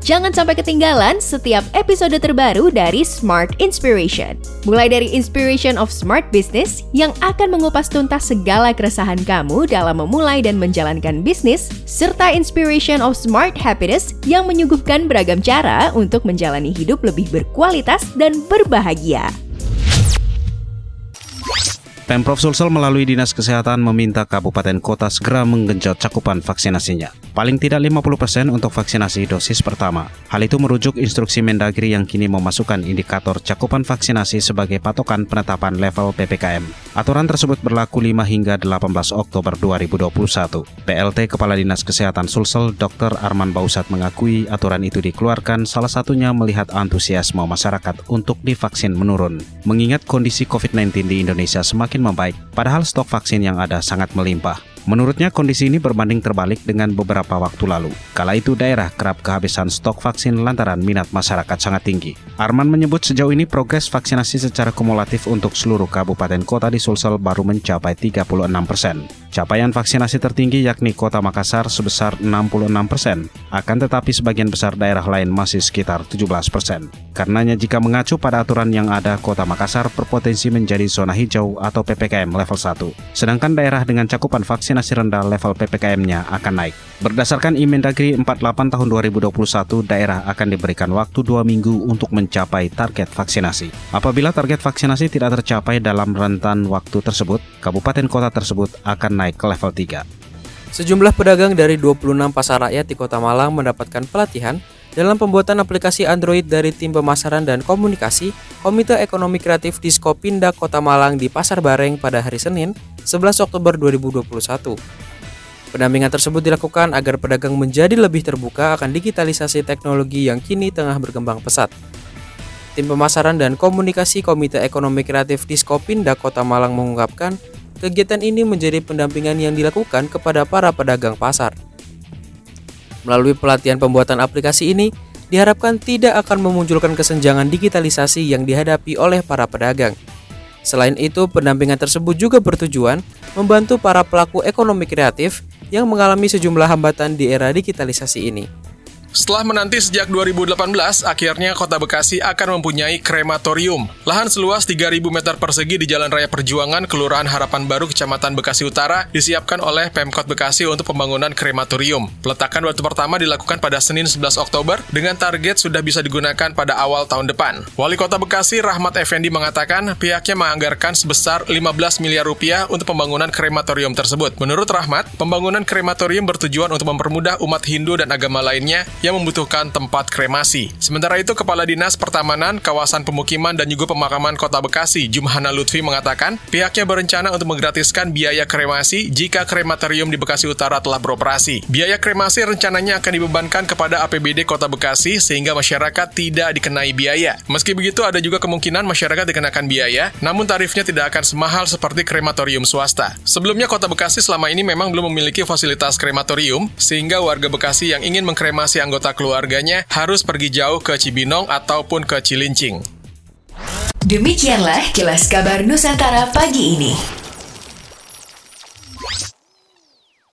Jangan sampai ketinggalan setiap episode terbaru dari Smart Inspiration. Mulai dari Inspiration of Smart Business yang akan mengupas tuntas segala keresahan kamu dalam memulai dan menjalankan bisnis, serta Inspiration of Smart Happiness yang menyuguhkan beragam cara untuk menjalani hidup lebih berkualitas dan berbahagia. Pemprov Sulsel melalui Dinas Kesehatan meminta kabupaten kota segera menggenjot cakupan vaksinasinya. Paling tidak 50% untuk vaksinasi dosis pertama. Hal itu merujuk instruksi Mendagri yang kini memasukkan indikator cakupan vaksinasi sebagai patokan penetapan level PPKM. Aturan tersebut berlaku 5 hingga 18 Oktober 2021. PLT Kepala Dinas Kesehatan Sulsel Dr. Arman Bausat mengakui aturan itu dikeluarkan salah satunya melihat antusiasme masyarakat untuk divaksin menurun. Mengingat kondisi COVID-19 di Indonesia semakin semakin membaik, padahal stok vaksin yang ada sangat melimpah. Menurutnya kondisi ini berbanding terbalik dengan beberapa waktu lalu. Kala itu daerah kerap kehabisan stok vaksin lantaran minat masyarakat sangat tinggi. Arman menyebut sejauh ini progres vaksinasi secara kumulatif untuk seluruh kabupaten kota di Sulsel baru mencapai 36 persen. Capaian vaksinasi tertinggi yakni kota Makassar sebesar 66 persen, akan tetapi sebagian besar daerah lain masih sekitar 17 persen. Karenanya jika mengacu pada aturan yang ada, kota Makassar berpotensi menjadi zona hijau atau PPKM level 1. Sedangkan daerah dengan cakupan vaksinasi rendah level PPKM-nya akan naik. Berdasarkan Imendagri 48 tahun 2021, daerah akan diberikan waktu dua minggu untuk mencapai target vaksinasi. Apabila target vaksinasi tidak tercapai dalam rentan waktu tersebut, kabupaten kota tersebut akan naik ke level 3. Sejumlah pedagang dari 26 pasar rakyat di Kota Malang mendapatkan pelatihan dalam pembuatan aplikasi Android dari tim pemasaran dan komunikasi Komite Ekonomi Kreatif Diskopinda Kota Malang di Pasar Bareng pada hari Senin, 11 Oktober 2021. Pendampingan tersebut dilakukan agar pedagang menjadi lebih terbuka akan digitalisasi teknologi yang kini tengah berkembang pesat. Tim pemasaran dan komunikasi Komite Ekonomi Kreatif Diskopinda Kota Malang mengungkapkan Kegiatan ini menjadi pendampingan yang dilakukan kepada para pedagang pasar. Melalui pelatihan pembuatan aplikasi ini, diharapkan tidak akan memunculkan kesenjangan digitalisasi yang dihadapi oleh para pedagang. Selain itu, pendampingan tersebut juga bertujuan membantu para pelaku ekonomi kreatif yang mengalami sejumlah hambatan di era digitalisasi ini. Setelah menanti sejak 2018, akhirnya Kota Bekasi akan mempunyai krematorium. Lahan seluas 3.000 meter persegi di Jalan Raya Perjuangan, Kelurahan Harapan Baru, Kecamatan Bekasi Utara, disiapkan oleh Pemkot Bekasi untuk pembangunan krematorium. Peletakan batu pertama dilakukan pada Senin 11 Oktober dengan target sudah bisa digunakan pada awal tahun depan. Wali Kota Bekasi Rahmat Effendi mengatakan pihaknya menganggarkan sebesar 15 miliar rupiah untuk pembangunan krematorium tersebut. Menurut Rahmat, pembangunan krematorium bertujuan untuk mempermudah umat Hindu dan agama lainnya yang membutuhkan tempat kremasi. Sementara itu, Kepala Dinas Pertamanan, Kawasan Pemukiman, dan juga Pemakaman Kota Bekasi, Jumhana Lutfi mengatakan, pihaknya berencana untuk menggratiskan biaya kremasi jika krematorium di Bekasi Utara telah beroperasi. Biaya kremasi rencananya akan dibebankan kepada APBD Kota Bekasi sehingga masyarakat tidak dikenai biaya. Meski begitu, ada juga kemungkinan masyarakat dikenakan biaya, namun tarifnya tidak akan semahal seperti krematorium swasta. Sebelumnya, Kota Bekasi selama ini memang belum memiliki fasilitas krematorium, sehingga warga Bekasi yang ingin mengkremasi anggota keluarganya harus pergi jauh ke Cibinong ataupun ke Cilincing. Demikianlah kilas kabar Nusantara pagi ini.